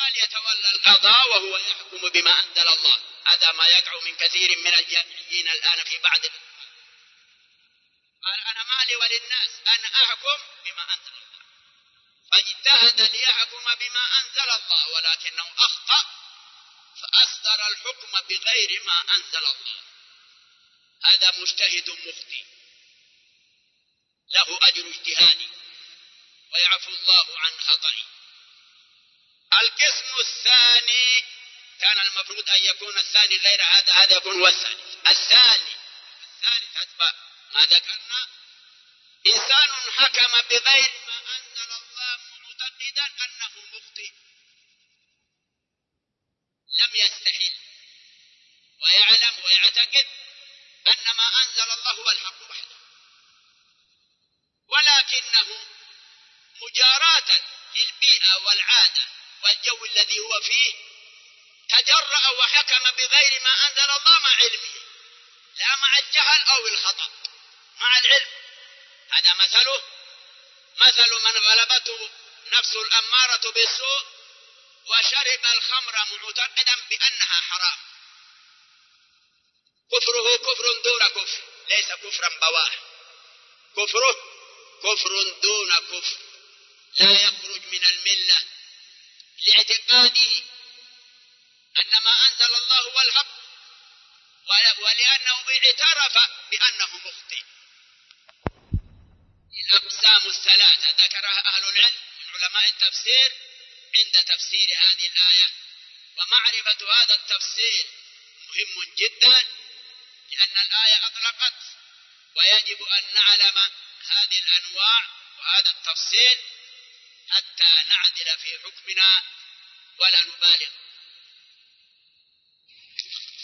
قال يتولى القضاء وهو يحكم بما أنزل الله. هذا ما يقع من كثير من الجامعيين الآن في بعض قال أنا مالي وللناس. أنا أحكم بما أنزل الله. فاجتهد ليحكم بما أنزل الله ولكنه أخطأ فأصدر الحكم بغير ما أنزل الله. هذا مجتهد مخطئ. له أجر اجتهادي ويعفو الله عن خطئه. القسم الثاني كان المفروض أن يكون الثاني غير هذا هذا يكون هو الثالث الثاني الثالث أتباع. ما ذكرنا؟ إنسان حكم بغير ما أنزل الله معتقدا أنه مخطئ. لم يستحل. ويعلم ويعتقد أن ما أنزل الله هو الحق وحده. ولكنه مجاراة للبيئة والعادة. والجو الذي هو فيه تجرأ وحكم بغير ما أنزل الله مع علمه لا مع الجهل أو الخطأ مع العلم. هذا مثله. مثل من غلبته نفس الأمارة بالسوء وشرب الخمر معتقدا بأنها حرام. كفره كفر دون كفر ليس كفرا بواه كفره كفر دون كفر. لا يخرج من الملة. لاعتقاده أن ما أنزل الله هو الحق ولأنه اعترف بأنه مخطئ. الأقسام الثلاثة ذكرها أهل العلم من علماء التفسير عند تفسير هذه الآية. ومعرفة هذا التفسير مهم جدا لأن الآية أطلقت ويجب أن نعلم هذه الأنواع وهذا التفصيل حتى نعدل في حكمنا ولا نبالغ.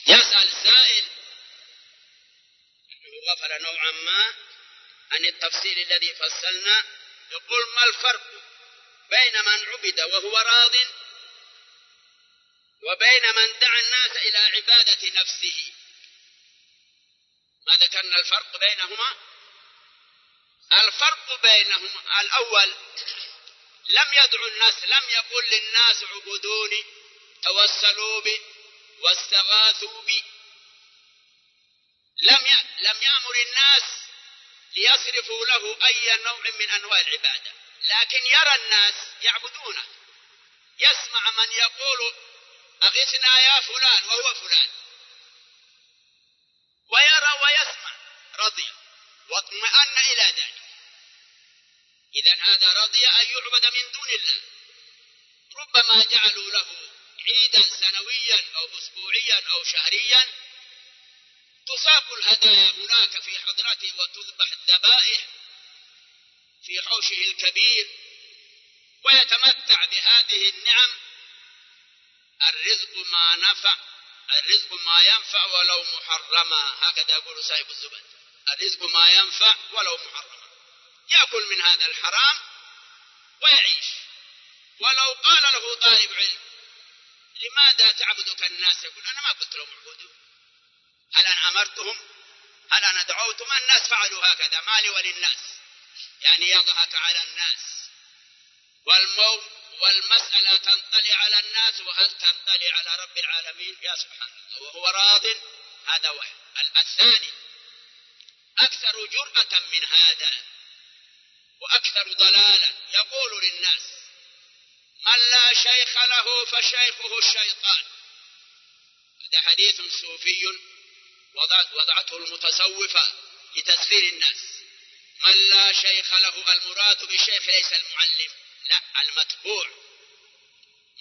يسأل السائل أنه غفل نوعا ما عن التفصيل الذي فصلنا يقول ما الفرق بين من عبد وهو راض وبين من دعا الناس إلى عبادة نفسه؟ ما ذكرنا الفرق بينهما؟ الفرق بينهما الأول لم يدعو الناس لم يقل للناس عبدوني توسلوا بي واستغاثوا بي. لم لم يأمر الناس ليصرفوا له أي نوع من أنواع العبادة. لكن يرى الناس يعبدونه. يسمع من يقول أغثنا يا فلان وهو فلان. ويرى ويسمع رضي واطمأن إلى ذلك. إذا هذا رضي أن يعبد من دون الله. ربما جعلوا له عيدا سنويا أو أسبوعيا أو شهريا. تساق الهدايا هناك في حضرته وتذبح الذبائح في حوشه الكبير. ويتمتع بهذه النعم. الرزق ما نفع الرزق ما ينفع ولو محرما. هكذا يقول صاحب الزبد. الرزق ما ينفع ولو محرما. يأكل من هذا الحرام ويعيش. ولو قال له طالب علم لماذا تعبدك الناس؟ يقول أنا ما قلت لهم اعبدوا. هل أنا أمرتهم؟ هل أنا دعوتهم؟ الناس فعلوا هكذا مالي وللناس. يعني يضحك على الناس. والموت والمسألة تنطلي على الناس وهل تنطلي على رب العالمين؟ يا سبحان الله. وهو راض؟ هذا واحد. الثاني أكثر جرأة من هذا. وأكثر ضلالا يقول للناس من لا شيخ له فشيخه الشيطان. هذا حديث صوفي وضعته المتصوفة لتسخير الناس. من لا شيخ له المراد بالشيخ ليس المعلم لا المتبوع.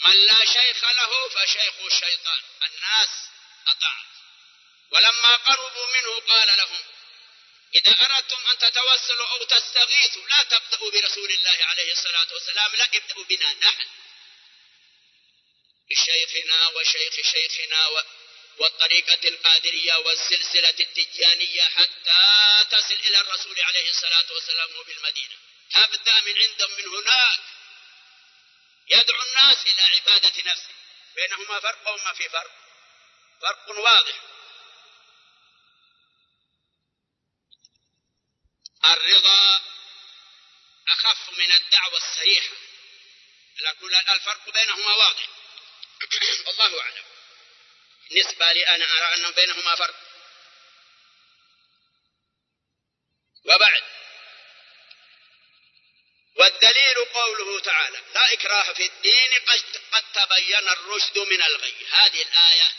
من لا شيخ له فشيخ الشيطان. الناس أطاعت. ولما قربوا منه قال لهم إذا أردتم أن تتوسلوا أو تستغيثوا لا تبدأوا برسول الله عليه الصلاة والسلام لا ابدأوا بنا نحن. بشيخنا وشيخ شيخنا والطريقة القادرية والسلسلة التجانية حتى تصل إلى الرسول عليه الصلاة والسلام بالمدينة. تبدأ من عندهم من هناك. يدعو الناس إلى عبادة نفسه. بينهما فرق وما في فرق؟ فرق واضح. الرضا أخف من الدعوة الصريحة لكن الفرق بينهما واضح. [clears throat] والله أعلم. بالنسبة لي أنا أرى أنه بينهما فرق. وبعد. والدليل قوله تعالى لا إكراه في الدين قد تبين الرشد من الغي. هذه الآية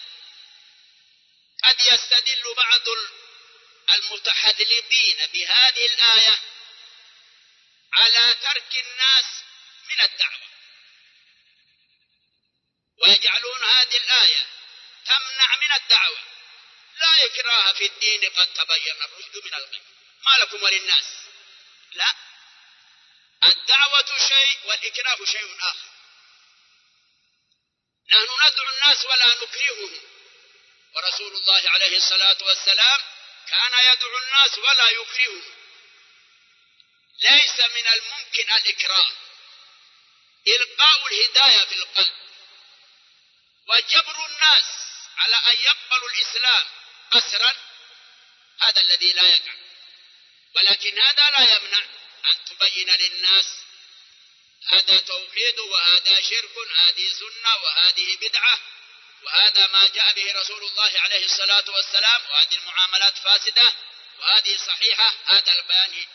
قد يستدل بعض المتحذلبين بهذه الآية على ترك الناس من الدعوة. ويجعلون هذه الآية تمنع من الدعوة. لا إكراه في الدين قد تبين الرشد من الغي. ما لكم وللناس؟ لا. الدعوة شيء والإكراه شيء آخر. نحن ندعو الناس ولا نكرههم. ورسول الله عليه الصلاة والسلام كان يدعو الناس ولا يكرههم ليس من الممكن الإكراه. إلقاء الهداية في القلب. وجبر الناس على أن يقبلوا الإسلام أسرا هذا الذي لا يقع. ولكن هذا لا يمنع أن تبين للناس هذا توحيد وهذا شرك هذه سنة وهذه بدعة. وهذا ما جاء به رسول الله عليه الصلاة والسلام. وهذه المعاملات فاسدة وهذه صحيحة. هذا البيان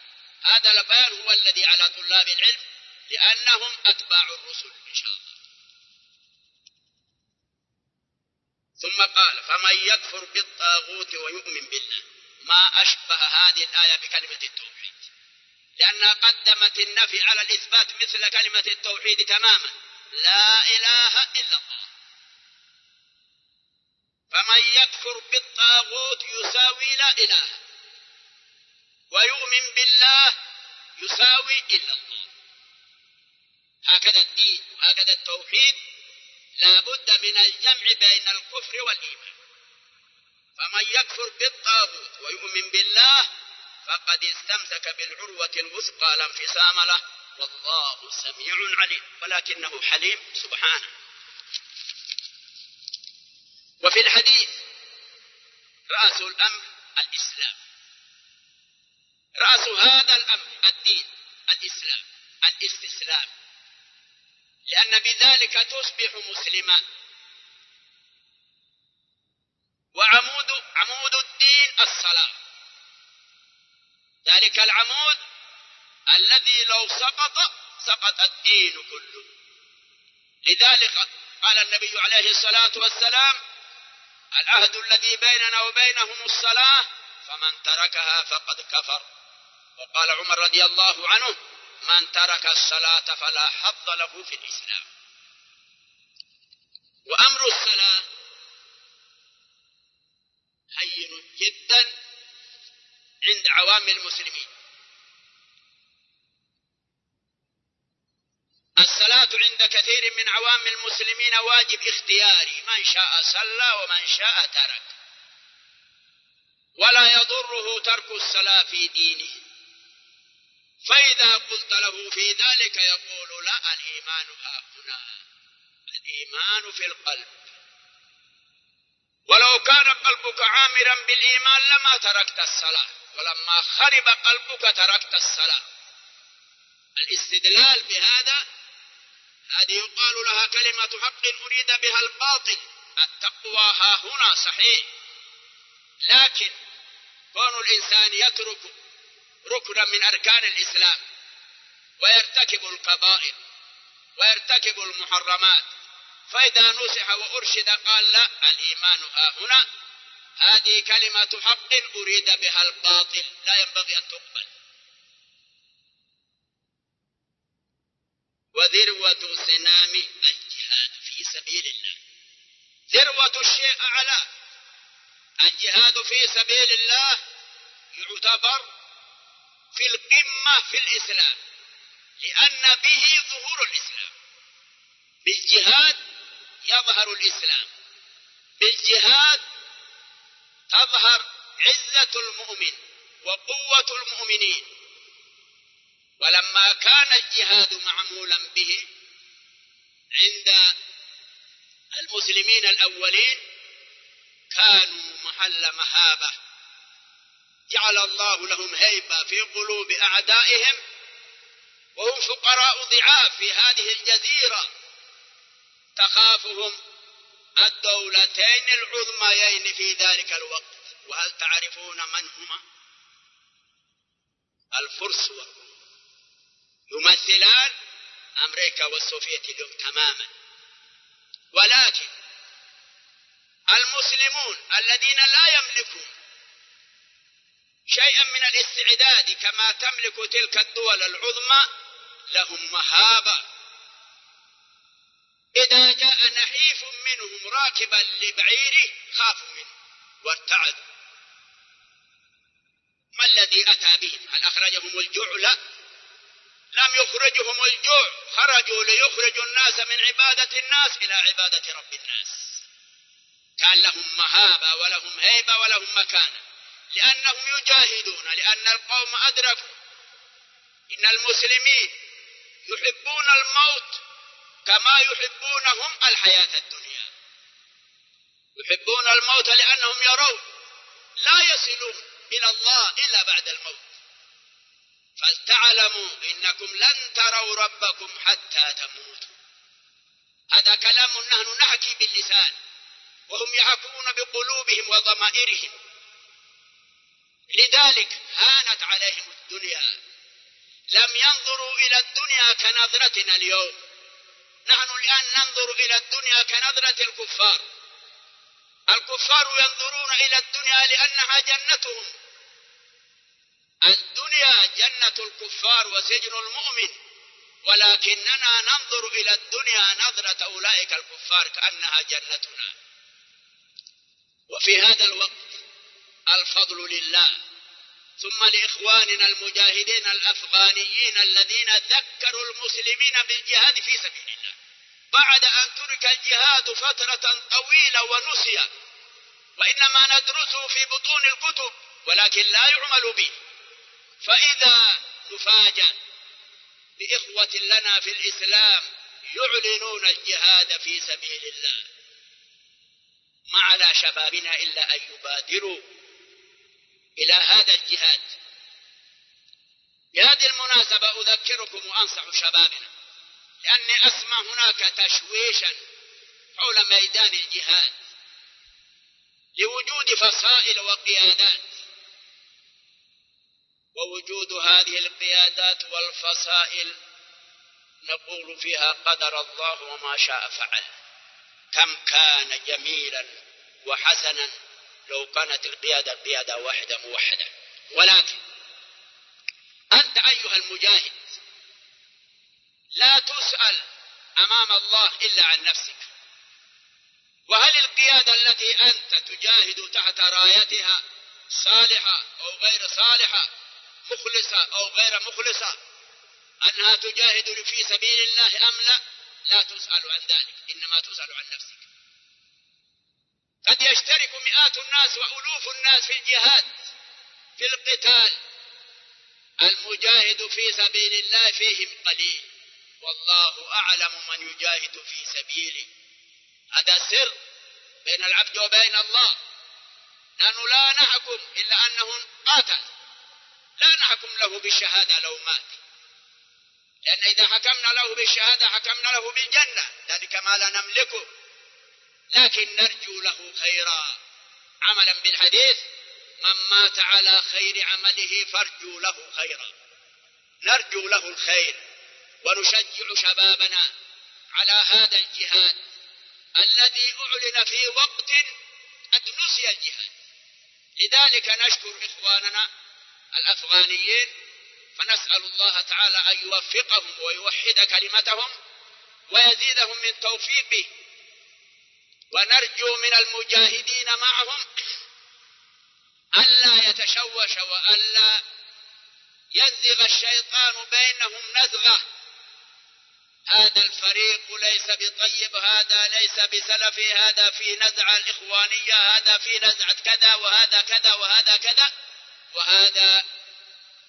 هذا البيان هو الذي على طلاب العلم لأنهم أتباع الرسل إن شاء الله. ثم قال فمن يكفر بالطاغوت ويؤمن بالله. ما أشبه هذه الآية بكلمة التوحيد. لأنها قدمت النفي على الإثبات مثل كلمة التوحيد تماما. لا إله إلا الله. فمن يكفر بالطاغوت يساوي لا إله ويؤمن بالله يساوي إلا الله. هكذا الدين وهكذا التوحيد لا بد من الجمع بين الكفر والإيمان. فمن يكفر بالطاغوت ويؤمن بالله فقد استمسك بالعروة الوثقى لا انفصام له والله سميع عليم ولكنه حليم سبحانه. وفي الحديث رأس الأمر الإسلام. رأس هذا الأمر الدين الإسلام الاستسلام. لأن بذلك تصبح مسلما. وعمود عمود الدين الصلاة. ذلك العمود الذي لو سقط سقط الدين كله. لذلك قال النبي عليه الصلاة والسلام العهد الذي بيننا وبينهم الصلاة فمن تركها فقد كفر. وقال عمر رضي الله عنه من ترك الصلاة فلا حظ له في الإسلام. وأمر الصلاة هين جدا عند عوام المسلمين. الصلاة عند كثير من عوام المسلمين واجب اختياري. من شاء صلى ومن شاء ترك. ولا يضره ترك الصلاة في دينه. فإذا قلت له في ذلك يقول لا الإيمان ها هنا. الإيمان في القلب. ولو كان قلبك عامرا بالإيمان لما تركت الصلاة. ولما خرب قلبك تركت الصلاة. الاستدلال بهذا هذه يقال لها كلمة حق أريد بها الباطل. التقوى ها هنا صحيح. لكن كون الإنسان يترك ركنا من أركان الإسلام ويرتكب القبائل ويرتكب المحرمات فإذا نصح وأرشد قال لا الإيمان ها هنا. هذه كلمة حق أريد بها الباطل. لا ينبغي أن تقبل. وذروة سنام الجهاد في سبيل الله. ذروة الشيء أعلى. الجهاد في سبيل الله يعتبر في القمة في الإسلام لأن به ظهور الإسلام. بالجهاد يظهر الإسلام. بالجهاد تظهر عزة المؤمن وقوة المؤمنين. ولما كان الجهاد معمولا به عند المسلمين الأولين كانوا محل مهابة جعل الله لهم هيبة في قلوب أعدائهم وهم فقراء ضعاف في هذه الجزيرة. تخافهم الدولتين العظميين في ذلك الوقت. وهل تعرفون من هما؟ الفرس والروم يمثلان أمريكا والسوفيت اليوم تماما. ولكن المسلمون الذين لا يملكون شيئا من الاستعداد كما تملك تلك الدول العظمى لهم مهابة. إذا جاء نحيف منهم راكبا لبعيره خافوا منه وارتعدوا. ما الذي أتى بهم هل أخرجهم الجوع لا لم يخرجهم الجوع خرجوا ليخرجوا الناس من عبادة الناس إلى عبادة رب الناس. كان لهم مهابة ولهم هيبة ولهم مكانة. لأنهم يجاهدون لأن القوم أدركوا إن المسلمين يحبون الموت كما يحبونهم الحياة الدنيا. يحبون الموت لأنهم يرون لا يصلون إلى الله إلا بعد الموت. فلتعلموا إنكم لن تروا ربكم حتى تموتوا. هذا كلام نحن نحكي باللسان وهم يحكون بقلوبهم وضمائرهم. لذلك هانت عليهم الدنيا. لم ينظروا إلى الدنيا كنظرتنا اليوم. نحن الآن ننظر إلى الدنيا كنظرة الكفار. الكفار ينظرون إلى الدنيا لأنها جنتهم. الدنيا جنة الكفار وسجن المؤمن ولكننا ننظر إلى الدنيا نظرة أولئك الكفار كأنها جنتنا. وفي هذا الوقت الفضل لله. ثم لإخواننا المجاهدين الأفغانيين الذين ذكروا المسلمين بالجهاد في سبيل الله بعد أن ترك الجهاد فترة طويلة ونسي وإنما ندرسه في بطون الكتب ولكن لا يعمل به. فإذا نفاجأ بإخوة لنا في الإسلام يعلنون الجهاد في سبيل الله. ما على شبابنا إلا أن يبادروا إلى هذا الجهاد. بهذه المناسبة أذكركم وأنصح شبابنا لأني أسمع هناك تشويشا حول ميدان الجهاد لوجود فصائل وقيادات ووجود هذه القيادات والفصائل نقول فيها قدر الله وما شاء فعل. كم كان جميلا وحسنا لو كانت القيادة قيادة واحدة موحدة. ولكن أنت أيها المجاهد لا تسأل أمام الله إلا عن نفسك. وهل القيادة التي أنت تجاهد تحت رايتها صالحة أو غير صالحة؟ مخلصة أو غير مخلصة أنها تجاهد في سبيل الله أم لا لا تسأل عن ذلك إنما تسأل عن نفسك. قد يشترك مئات الناس وألوف الناس في الجهاد في القتال. المجاهد في سبيل الله فيهم قليل. والله أعلم من يجاهد في سبيله. هذا سر بين العبد وبين الله. نحن لا نحكم إلا أنه قاتل. لا نحكم له بالشهادة لو مات. لأن إذا حكمنا له بالشهادة حكمنا له بالجنة. ذلك ما لا نملكه. لكن نرجو له خيرا. عملا بالحديث من مات على خير عمله فارجو له خيرا. نرجو له الخير. ونشجع شبابنا على هذا الجهاد. الذي أعلن في وقت قد نسي الجهاد. لذلك نشكر إخواننا الأفغانيين فنسأل الله تعالى أن يوفقهم ويوحد كلمتهم ويزيدهم من توفيقه. ونرجو من المجاهدين معهم ألا يتشوش وألا ينزغ الشيطان بينهم نزغة. هذا الفريق ليس بطيب هذا ليس بسلفي هذا في نزعة الإخوانية هذا في نزعة كذا وهذا كذا وهذا كذا. وهذا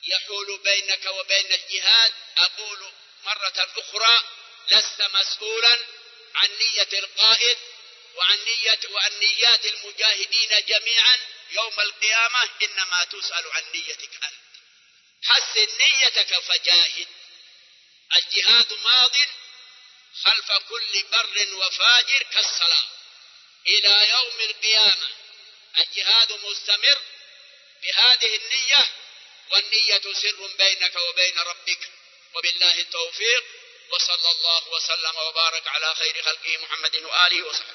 يحول بينك وبين الجهاد. أقول مرة أخرى لست مسؤولا عن نية القائد وعن نية وعن نيات المجاهدين جميعا. يوم القيامة إنما تسأل عن نيتك أنت. حسن نيتك فجاهد. الجهاد ماض خلف كل بر وفاجر كالصلاة. إلى يوم القيامة الجهاد مستمر. بهذه النية والنية سر بينك وبين ربك. وبالله التوفيق وصلى الله وسلم وبارك على خير خلقه محمد وآله وصحبه.